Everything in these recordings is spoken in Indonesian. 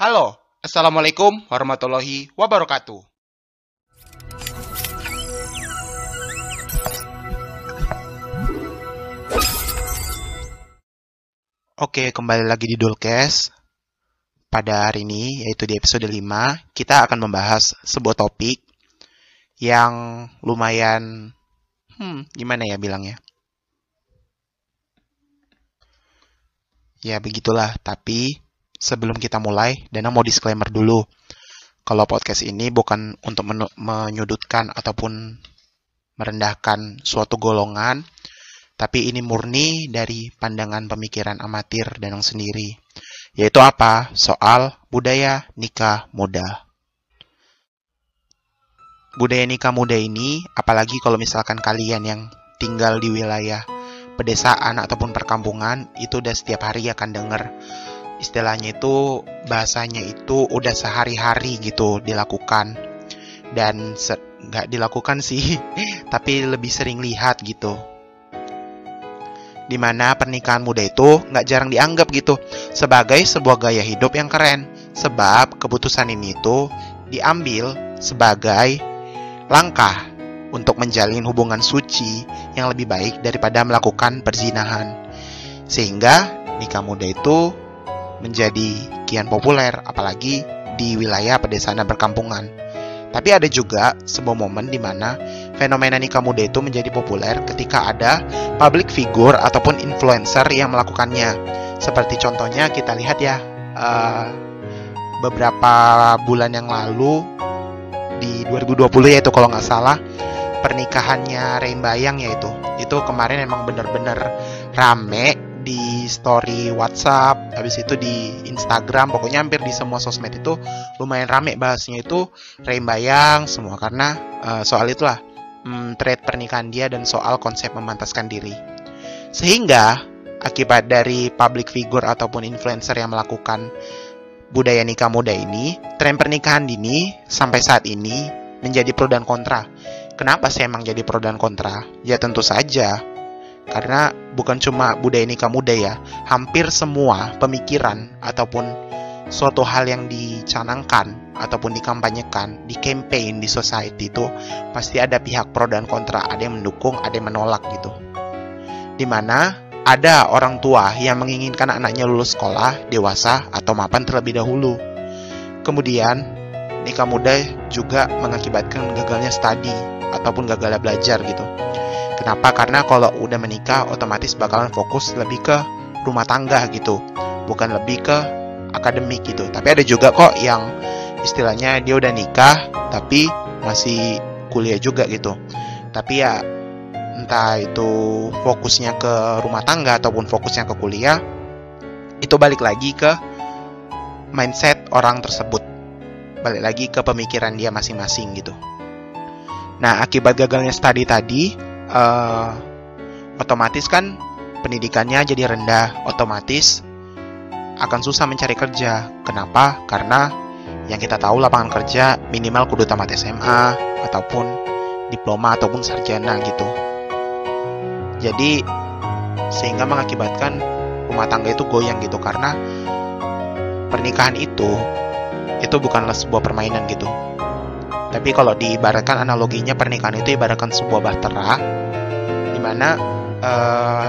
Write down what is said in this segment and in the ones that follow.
Halo, Assalamualaikum warahmatullahi wabarakatuh. Oke, kembali lagi di Dulkes. Pada hari ini, yaitu di episode 5, kita akan membahas sebuah topik yang lumayan, hmm, gimana ya bilangnya? Ya, begitulah. Tapi, sebelum kita mulai, Dana mau disclaimer dulu. Kalau podcast ini bukan untuk menyudutkan ataupun merendahkan suatu golongan, tapi ini murni dari pandangan pemikiran amatir Danang sendiri yaitu apa? Soal budaya nikah muda. Budaya nikah muda ini, apalagi kalau misalkan kalian yang tinggal di wilayah pedesaan ataupun perkampungan, itu udah setiap hari akan denger istilahnya itu bahasanya itu udah sehari-hari gitu dilakukan dan nggak dilakukan sih tapi lebih sering lihat gitu di mana pernikahan muda itu nggak jarang dianggap gitu sebagai sebuah gaya hidup yang keren. Sebab keputusan ini tuh diambil sebagai langkah untuk menjalin hubungan suci yang lebih baik daripada melakukan perzinahan. Sehingga nikah muda itu menjadi kian populer apalagi di wilayah pedesaan dan perkampungan. Tapi ada juga sebuah momen di mana fenomena nikah muda itu menjadi populer ketika ada public figure ataupun influencer yang melakukannya. Seperti contohnya kita lihat ya uh, beberapa bulan yang lalu di 2020 yaitu kalau nggak salah pernikahannya Rain Bayang yaitu itu kemarin emang bener-bener rame di story WhatsApp, habis itu di Instagram, pokoknya hampir di semua sosmed itu lumayan rame bahasnya itu Bayang semua karena uh, soal itulah um, trade pernikahan dia dan soal konsep memantaskan diri. Sehingga akibat dari public figure ataupun influencer yang melakukan budaya nikah muda ini, tren pernikahan dini sampai saat ini menjadi pro dan kontra. Kenapa sih emang jadi pro dan kontra? Ya tentu saja karena bukan cuma budaya nikah muda ya, hampir semua pemikiran ataupun suatu hal yang dicanangkan ataupun dikampanyekan, di campaign di society itu pasti ada pihak pro dan kontra, ada yang mendukung, ada yang menolak gitu. Di mana ada orang tua yang menginginkan anaknya lulus sekolah, dewasa, atau mapan terlebih dahulu. Kemudian, nikah muda juga mengakibatkan gagalnya studi ataupun gagalnya belajar gitu. Kenapa? Karena kalau udah menikah otomatis bakalan fokus lebih ke rumah tangga gitu, bukan lebih ke akademik gitu. Tapi ada juga kok yang istilahnya dia udah nikah tapi masih kuliah juga gitu. Tapi ya entah itu fokusnya ke rumah tangga ataupun fokusnya ke kuliah, itu balik lagi ke mindset orang tersebut. Balik lagi ke pemikiran dia masing-masing gitu. Nah, akibat gagalnya studi tadi, uh, otomatis kan pendidikannya jadi rendah, otomatis akan susah mencari kerja. Kenapa? Karena yang kita tahu lapangan kerja minimal kudu tamat SMA ataupun diploma ataupun sarjana gitu. Jadi sehingga mengakibatkan rumah tangga itu goyang gitu karena pernikahan itu itu bukanlah sebuah permainan gitu. Tapi kalau diibaratkan analoginya pernikahan itu ibaratkan sebuah bahtera di mana uh,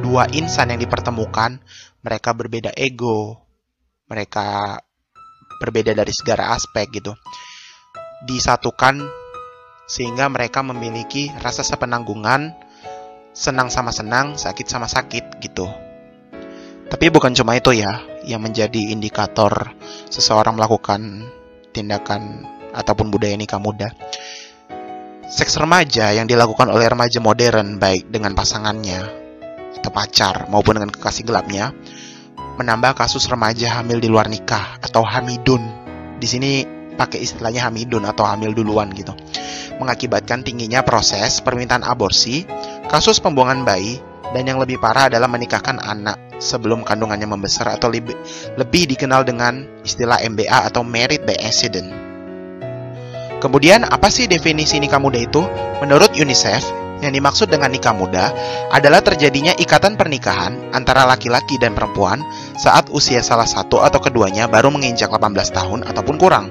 dua insan yang dipertemukan mereka berbeda ego, mereka berbeda dari segala aspek gitu. Disatukan sehingga mereka memiliki rasa sepenanggungan, senang sama senang, sakit sama sakit gitu. Tapi bukan cuma itu ya yang menjadi indikator seseorang melakukan tindakan ataupun budaya nikah muda. Seks remaja yang dilakukan oleh remaja modern baik dengan pasangannya atau pacar maupun dengan kekasih gelapnya menambah kasus remaja hamil di luar nikah atau hamidun. Di sini pakai istilahnya hamidun atau hamil duluan gitu. Mengakibatkan tingginya proses permintaan aborsi, kasus pembuangan bayi, dan yang lebih parah adalah menikahkan anak sebelum kandungannya membesar atau lebih, lebih dikenal dengan istilah MBA atau married by accident. Kemudian, apa sih definisi nikah muda itu? Menurut UNICEF, Yang dimaksud dengan nikah muda adalah terjadinya ikatan pernikahan antara laki-laki dan perempuan saat usia salah satu atau keduanya baru menginjak 18 tahun ataupun kurang.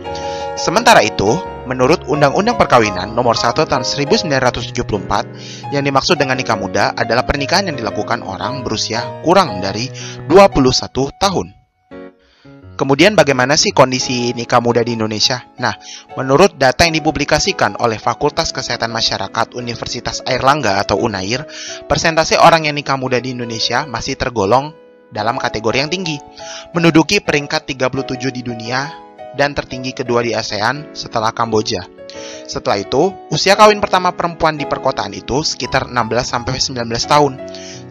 Sementara itu, menurut Undang-Undang Perkawinan Nomor 1 Tahun 1974, yang dimaksud dengan nikah muda adalah pernikahan yang dilakukan orang berusia kurang dari 21 tahun. Kemudian bagaimana sih kondisi nikah muda di Indonesia? Nah, menurut data yang dipublikasikan oleh Fakultas Kesehatan Masyarakat Universitas Airlangga atau UNAIR, persentase orang yang nikah muda di Indonesia masih tergolong dalam kategori yang tinggi, menduduki peringkat 37 di dunia dan tertinggi kedua di ASEAN setelah Kamboja. Setelah itu, usia kawin pertama perempuan di perkotaan itu sekitar 16 sampai 19 tahun,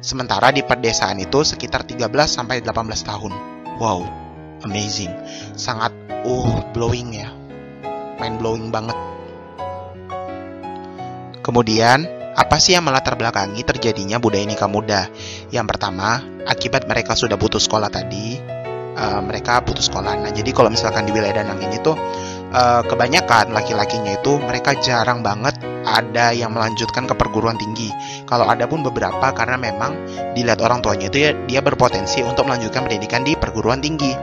sementara di pedesaan itu sekitar 13 sampai 18 tahun. Wow, amazing, sangat uh blowing ya, mind blowing banget. Kemudian, apa sih yang melatar belakangi terjadinya budaya nikah muda? Yang pertama, akibat mereka sudah putus sekolah tadi, uh, mereka putus sekolah. Nah, jadi kalau misalkan di wilayah Danang ini tuh uh, kebanyakan laki-lakinya itu mereka jarang banget ada yang melanjutkan ke perguruan tinggi. Kalau ada pun beberapa karena memang dilihat orang tuanya itu ya dia berpotensi untuk melanjutkan pendidikan di perguruan tinggi.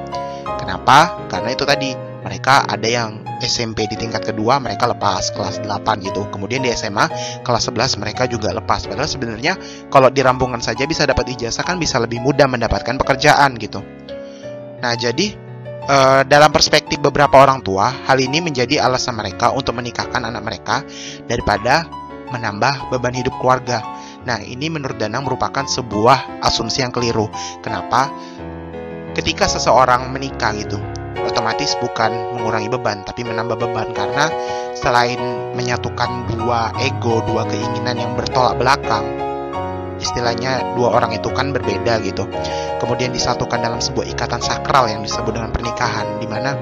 Kenapa? Karena itu tadi mereka ada yang SMP di tingkat kedua mereka lepas kelas 8 gitu. Kemudian di SMA kelas 11 mereka juga lepas. Padahal sebenarnya kalau dirampungkan saja bisa dapat ijazah kan bisa lebih mudah mendapatkan pekerjaan gitu. Nah, jadi e, dalam perspektif beberapa orang tua, hal ini menjadi alasan mereka untuk menikahkan anak mereka daripada menambah beban hidup keluarga. Nah, ini menurut Danang merupakan sebuah asumsi yang keliru. Kenapa? Ketika seseorang menikah gitu otomatis bukan mengurangi beban tapi menambah beban. Karena selain menyatukan dua ego dua keinginan yang bertolak belakang istilahnya dua orang itu kan berbeda gitu. Kemudian disatukan dalam sebuah ikatan sakral yang disebut dengan pernikahan di mana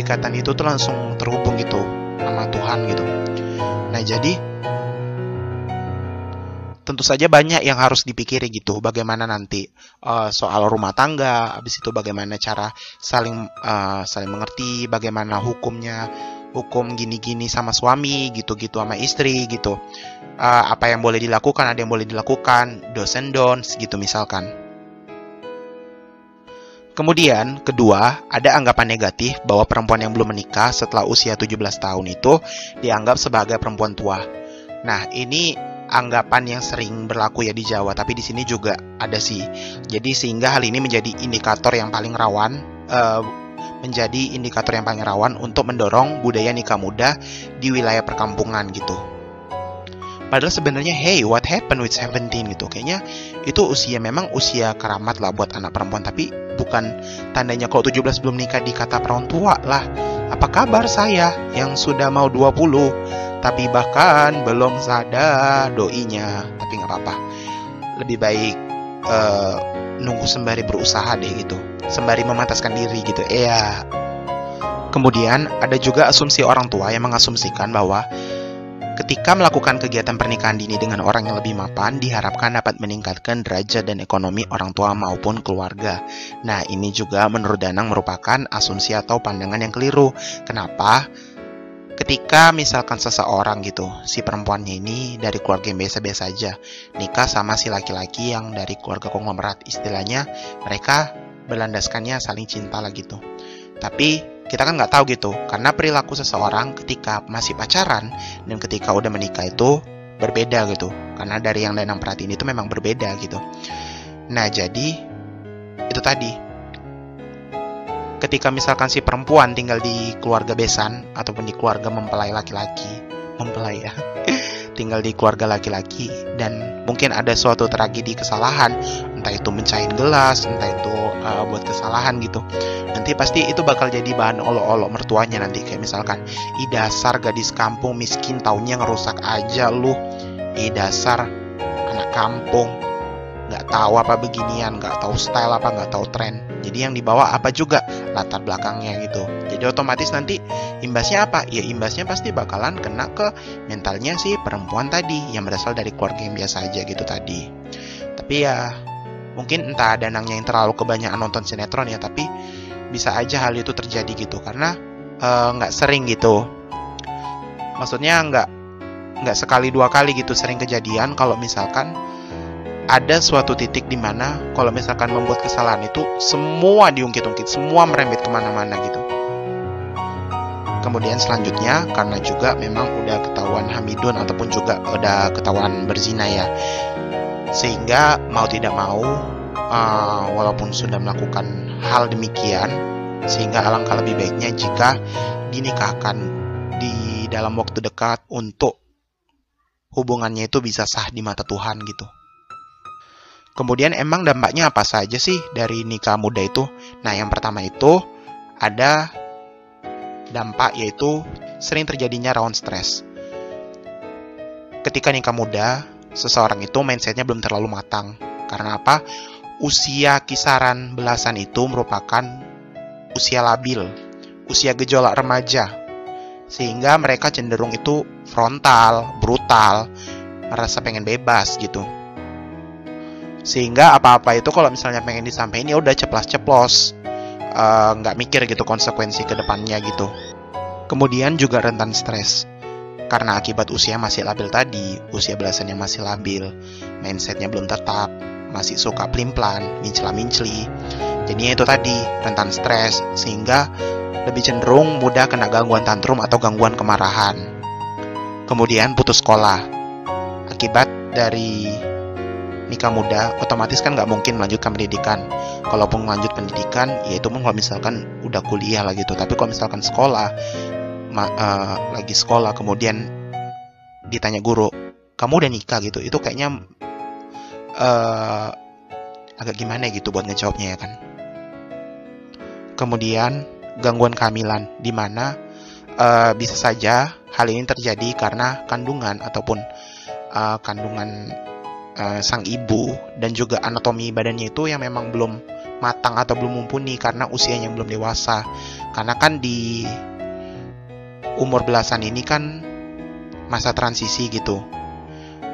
ikatan itu tuh langsung terhubung gitu sama Tuhan gitu. Nah jadi tentu saja banyak yang harus dipikiri gitu bagaimana nanti uh, soal rumah tangga habis itu bagaimana cara saling uh, saling mengerti bagaimana hukumnya hukum gini-gini sama suami gitu-gitu sama istri gitu uh, apa yang boleh dilakukan ada yang boleh dilakukan dosen dons gitu misalkan Kemudian, kedua, ada anggapan negatif bahwa perempuan yang belum menikah setelah usia 17 tahun itu dianggap sebagai perempuan tua. Nah, ini anggapan yang sering berlaku ya di Jawa, tapi di sini juga ada sih. Jadi sehingga hal ini menjadi indikator yang paling rawan uh, menjadi indikator yang paling rawan untuk mendorong budaya nikah muda di wilayah perkampungan gitu. Padahal sebenarnya hey what happened with 17 gitu Kayaknya itu usia memang usia keramat lah buat anak perempuan Tapi bukan tandanya kalau 17 belum nikah dikata perempuan tua lah Apa kabar saya yang sudah mau 20 tapi bahkan belum sadar doinya tapi nggak apa-apa lebih baik uh, nunggu sembari berusaha deh gitu sembari memantaskan diri gitu iya kemudian ada juga asumsi orang tua yang mengasumsikan bahwa Ketika melakukan kegiatan pernikahan dini dengan orang yang lebih mapan, diharapkan dapat meningkatkan derajat dan ekonomi orang tua maupun keluarga. Nah, ini juga menurut Danang merupakan asumsi atau pandangan yang keliru. Kenapa? Ketika misalkan seseorang gitu, si perempuannya ini dari keluarga yang biasa-biasa aja, nikah sama si laki-laki yang dari keluarga konglomerat, istilahnya mereka berlandaskannya saling cinta lah gitu. Tapi kita kan nggak tahu gitu, karena perilaku seseorang ketika masih pacaran dan ketika udah menikah itu berbeda gitu. Karena dari yang Danang perhatiin itu memang berbeda gitu. Nah jadi itu tadi ketika misalkan si perempuan tinggal di keluarga besan ataupun di keluarga mempelai laki-laki, mempelai ya, tinggal di keluarga laki-laki dan mungkin ada suatu tragedi kesalahan, entah itu mencahin gelas, entah itu uh, buat kesalahan gitu. Nanti pasti itu bakal jadi bahan olok-olok mertuanya nanti kayak misalkan, "I dasar gadis kampung miskin taunya ngerusak aja lu." I dasar anak kampung nggak tahu apa beginian, nggak tahu style apa, nggak tahu tren. Jadi yang dibawa apa juga latar belakangnya gitu. Jadi otomatis nanti imbasnya apa? Ya imbasnya pasti bakalan kena ke mentalnya si perempuan tadi yang berasal dari keluarga yang biasa aja gitu tadi. Tapi ya mungkin entah ada nangnya yang terlalu kebanyakan nonton sinetron ya, tapi bisa aja hal itu terjadi gitu karena eh, nggak uh, sering gitu. Maksudnya nggak nggak sekali dua kali gitu sering kejadian kalau misalkan ada suatu titik di mana kalau misalkan membuat kesalahan itu semua diungkit-ungkit, semua merembet ke mana-mana gitu. Kemudian selanjutnya karena juga memang udah ketahuan Hamidun ataupun juga udah ketahuan berzina ya, sehingga mau tidak mau uh, walaupun sudah melakukan hal demikian, sehingga alangkah lebih baiknya jika dinikahkan di dalam waktu dekat untuk hubungannya itu bisa sah di mata Tuhan gitu. Kemudian emang dampaknya apa saja sih dari nikah muda itu? Nah, yang pertama itu ada dampak yaitu sering terjadinya rawan stres. Ketika nikah muda, seseorang itu mindsetnya belum terlalu matang. Karena apa? Usia kisaran belasan itu merupakan usia labil, usia gejolak remaja. Sehingga mereka cenderung itu frontal, brutal, merasa pengen bebas gitu sehingga apa-apa itu kalau misalnya pengen disampaikan ya udah ceplas-ceplos. Eh, nggak uh, mikir gitu konsekuensi ke depannya gitu. Kemudian juga rentan stres. Karena akibat usia masih labil tadi usia belasan yang masih labil mindsetnya belum tetap masih suka pelin-pelan mincela-minceli jadinya itu tadi rentan stres sehingga lebih cenderung mudah kena gangguan tantrum atau gangguan kemarahan. Kemudian putus sekolah. Akibat dari nikah muda, otomatis kan nggak mungkin melanjutkan pendidikan. Kalaupun melanjut pendidikan, ya itu kalau misalkan udah kuliah lah gitu. Tapi kalau misalkan sekolah, ma, uh, lagi sekolah, kemudian ditanya guru, kamu udah nikah gitu, itu kayaknya uh, agak gimana gitu buat ngejawabnya ya kan. Kemudian gangguan kehamilan, di mana uh, bisa saja hal ini terjadi karena kandungan ataupun uh, kandungan uh, sang ibu dan juga anatomi badannya itu yang memang belum matang atau belum mumpuni karena usianya belum dewasa. Karena kan di umur belasan ini kan masa transisi gitu.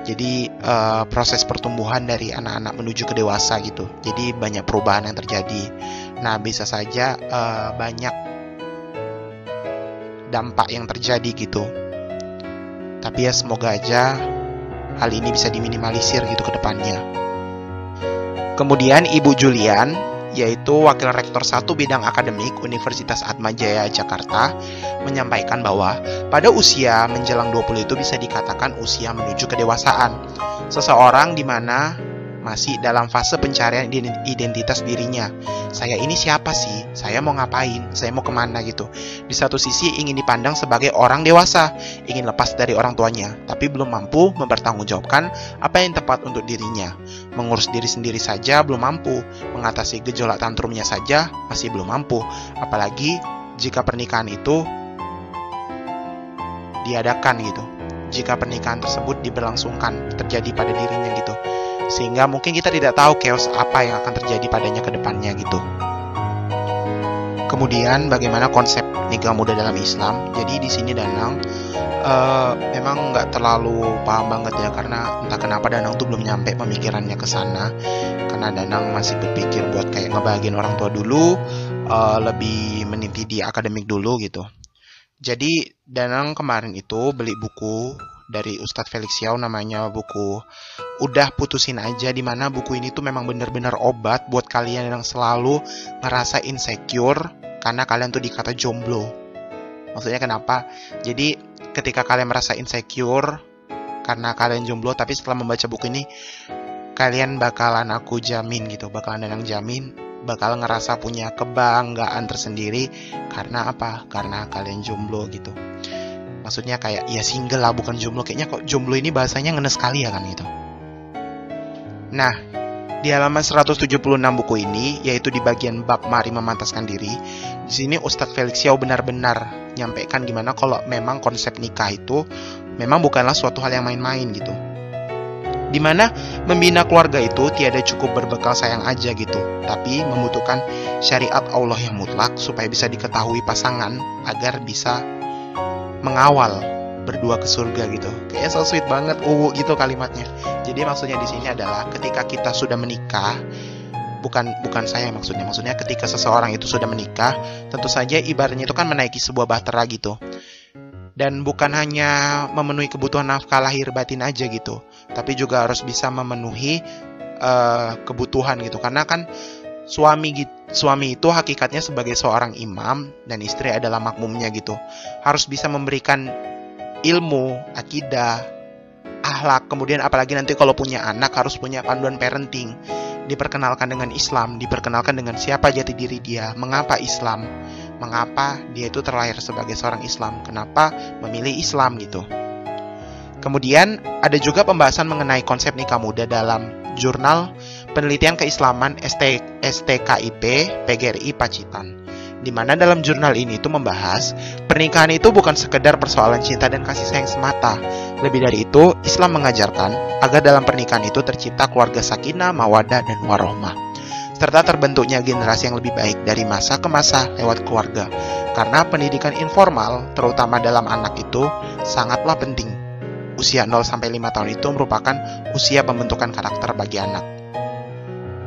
Jadi uh, proses pertumbuhan dari anak-anak menuju ke dewasa gitu. Jadi banyak perubahan yang terjadi. Nah bisa saja uh, banyak dampak yang terjadi gitu. Tapi ya semoga aja hal ini bisa diminimalisir gitu ke depannya. Kemudian Ibu Julian, yaitu Wakil Rektor 1 Bidang Akademik Universitas Atmajaya Jakarta, menyampaikan bahwa pada usia menjelang 20 itu bisa dikatakan usia menuju kedewasaan. Seseorang di mana masih dalam fase pencarian identitas dirinya. Saya ini siapa sih? Saya mau ngapain? Saya mau ke mana gitu? Di satu sisi ingin dipandang sebagai orang dewasa, ingin lepas dari orang tuanya, tapi belum mampu mempertanggungjawabkan apa yang tepat untuk dirinya. Mengurus diri sendiri saja belum mampu, mengatasi gejolak tantrumnya saja masih belum mampu, apalagi jika pernikahan itu diadakan gitu. Jika pernikahan tersebut diberlangsungkan terjadi pada dirinya gitu sehingga mungkin kita tidak tahu chaos apa yang akan terjadi padanya ke depannya gitu. Kemudian bagaimana konsep nikah muda dalam Islam? Jadi di sini Danang uh, memang nggak terlalu paham banget ya karena entah kenapa Danang tuh belum nyampe pemikirannya ke sana karena Danang masih berpikir buat kayak ngebahagiin orang tua dulu, uh, lebih meniti di akademik dulu gitu. Jadi Danang kemarin itu beli buku dari Ustadz Felix Yao namanya buku Udah Putusin Aja di mana buku ini tuh memang bener-bener obat buat kalian yang selalu ngerasa insecure karena kalian tuh dikata jomblo. Maksudnya kenapa? Jadi ketika kalian merasa insecure karena kalian jomblo tapi setelah membaca buku ini kalian bakalan aku jamin gitu, bakalan yang jamin bakal ngerasa punya kebanggaan tersendiri karena apa? Karena kalian jomblo gitu maksudnya kayak ya single lah bukan jomblo kayaknya kok jomblo ini bahasanya ngenes sekali ya kan gitu nah di halaman 176 buku ini yaitu di bagian bab mari memantaskan diri di sini Ustadz Felix Yao benar-benar nyampaikan gimana kalau memang konsep nikah itu memang bukanlah suatu hal yang main-main gitu. Di mana membina keluarga itu tiada cukup berbekal sayang aja gitu, tapi membutuhkan syariat Allah yang mutlak supaya bisa diketahui pasangan agar bisa mengawal berdua ke surga gitu. Kayaknya so sweet banget, uwu gitu kalimatnya. Jadi maksudnya di sini adalah ketika kita sudah menikah, bukan bukan saya maksudnya. Maksudnya ketika seseorang itu sudah menikah, tentu saja ibaratnya itu kan menaiki sebuah bahtera gitu. dan bukan hanya memenuhi kebutuhan nafkah lahir batin aja gitu tapi juga harus bisa memenuhi uh, kebutuhan gitu karena kan suami suami itu hakikatnya sebagai seorang imam dan istri adalah makmumnya gitu harus bisa memberikan ilmu akidah ahlak kemudian apalagi nanti kalau punya anak harus punya panduan parenting diperkenalkan dengan Islam diperkenalkan dengan siapa jati diri dia mengapa Islam mengapa dia itu terlahir sebagai seorang Islam, kenapa memilih Islam gitu. Kemudian ada juga pembahasan mengenai konsep nikah muda dalam jurnal penelitian keislaman ST, STKIP PGRI Pacitan. Di mana dalam jurnal ini itu membahas pernikahan itu bukan sekedar persoalan cinta dan kasih sayang semata. Lebih dari itu, Islam mengajarkan agar dalam pernikahan itu tercipta keluarga sakinah, mawadah, dan warohmah serta terbentuknya generasi yang lebih baik dari masa ke masa lewat keluarga. Karena pendidikan informal, terutama dalam anak itu, sangatlah penting. Usia 0 5 tahun itu merupakan usia pembentukan karakter bagi anak.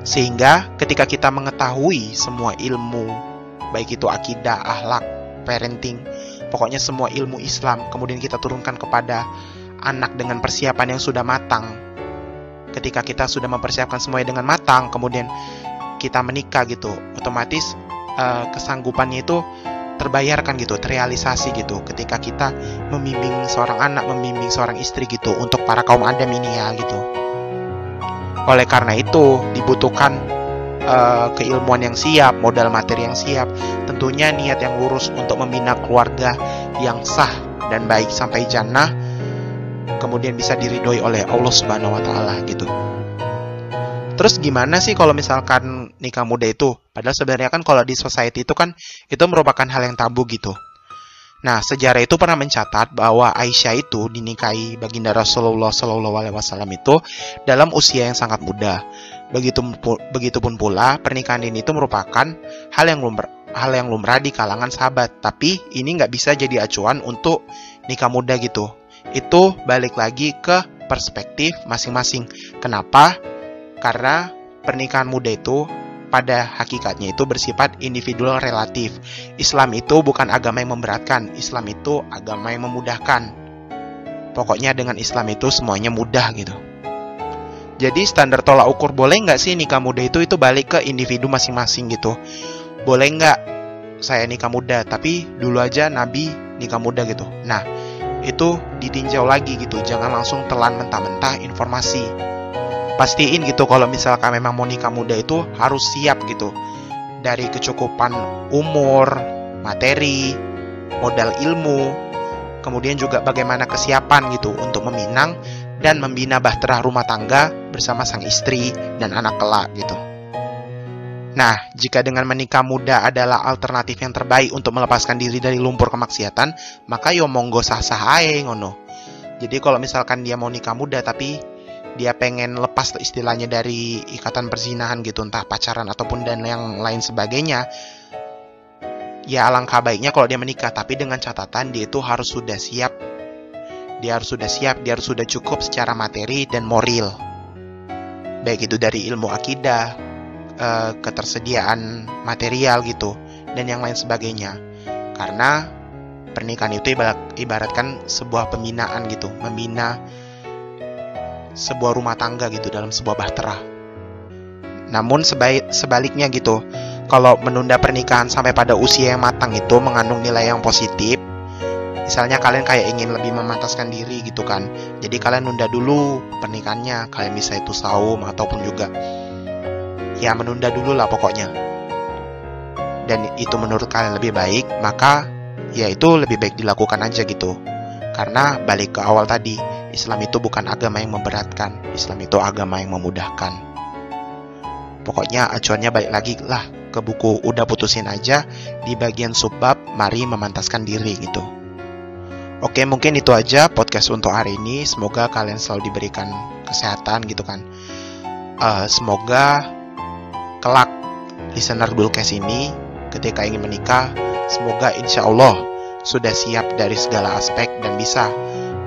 Sehingga ketika kita mengetahui semua ilmu, baik itu akidah, akhlak, parenting, pokoknya semua ilmu Islam, kemudian kita turunkan kepada anak dengan persiapan yang sudah matang. Ketika kita sudah mempersiapkan semuanya dengan matang, kemudian kita menikah gitu otomatis uh, kesanggupannya itu terbayarkan gitu, terrealisasi gitu ketika kita membimbing seorang anak, membimbing seorang istri gitu untuk para kaum Adam ini ya gitu. Oleh karena itu dibutuhkan uh, keilmuan yang siap, modal materi yang siap, tentunya niat yang lurus untuk membina keluarga yang sah dan baik sampai jannah kemudian bisa diridhoi oleh Allah Subhanahu wa taala gitu. Terus gimana sih kalau misalkan nikah muda itu? Padahal sebenarnya kan kalau di society itu kan itu merupakan hal yang tabu gitu. Nah, sejarah itu pernah mencatat bahwa Aisyah itu dinikahi baginda Rasulullah Shallallahu Alaihi Wasallam itu dalam usia yang sangat muda. Begitu begitupun pula pernikahan ini itu merupakan hal yang lumrah, hal yang lumrah di kalangan sahabat. Tapi ini nggak bisa jadi acuan untuk nikah muda gitu. Itu balik lagi ke perspektif masing-masing. Kenapa? Karena pernikahan muda itu pada hakikatnya itu bersifat individual relatif. Islam itu bukan agama yang memberatkan, Islam itu agama yang memudahkan. Pokoknya dengan Islam itu semuanya mudah gitu. Jadi standar tolak ukur boleh nggak sih nikah muda itu itu balik ke individu masing-masing gitu. Boleh nggak saya nikah muda, tapi dulu aja Nabi nikah muda gitu. Nah, itu ditinjau lagi gitu, jangan langsung telan mentah-mentah informasi pastiin gitu kalau misalkan memang mau nikah muda itu harus siap gitu dari kecukupan umur, materi, modal ilmu, kemudian juga bagaimana kesiapan gitu untuk meminang dan membina bahtera rumah tangga bersama sang istri dan anak kelak gitu. Nah, jika dengan menikah muda adalah alternatif yang terbaik untuk melepaskan diri dari lumpur kemaksiatan, maka yo monggo sah-sah ngono. Jadi kalau misalkan dia mau nikah muda tapi dia pengen lepas istilahnya dari ikatan perzinahan gitu entah pacaran ataupun dan yang lain sebagainya. Ya alangkah baiknya kalau dia menikah tapi dengan catatan dia itu harus sudah siap. Dia harus sudah siap dia harus sudah cukup secara materi dan moral. Baik itu dari ilmu akidah eh, ketersediaan material gitu dan yang lain sebagainya. Karena pernikahan itu ibaratkan sebuah pembinaan gitu membina sebuah rumah tangga gitu dalam sebuah bahtera. Namun sebaik, sebaliknya gitu, kalau menunda pernikahan sampai pada usia yang matang itu mengandung nilai yang positif, misalnya kalian kayak ingin lebih memantaskan diri gitu kan, jadi kalian nunda dulu pernikahannya, kalian bisa itu saum ataupun juga ya menunda dulu lah pokoknya. Dan itu menurut kalian lebih baik, maka ya itu lebih baik dilakukan aja gitu. Karena balik ke awal tadi, Islam itu bukan agama yang memberatkan, Islam itu agama yang memudahkan. Pokoknya acuannya balik lagi lah ke buku udah putusin aja di bagian subbab mari memantaskan diri gitu. Oke mungkin itu aja podcast untuk hari ini. Semoga kalian selalu diberikan kesehatan gitu kan. Uh, semoga kelak listener Dulkes ini ketika ingin menikah, semoga insya Allah sudah siap dari segala aspek dan bisa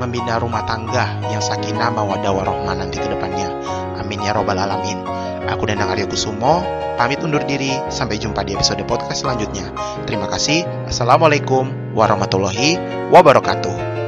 membina rumah tangga yang sakinah mawadah warohmah nanti ke depannya. Amin ya robbal alamin. Aku Danang Aryo Kusumo, pamit undur diri. Sampai jumpa di episode podcast selanjutnya. Terima kasih. Assalamualaikum warahmatullahi wabarakatuh.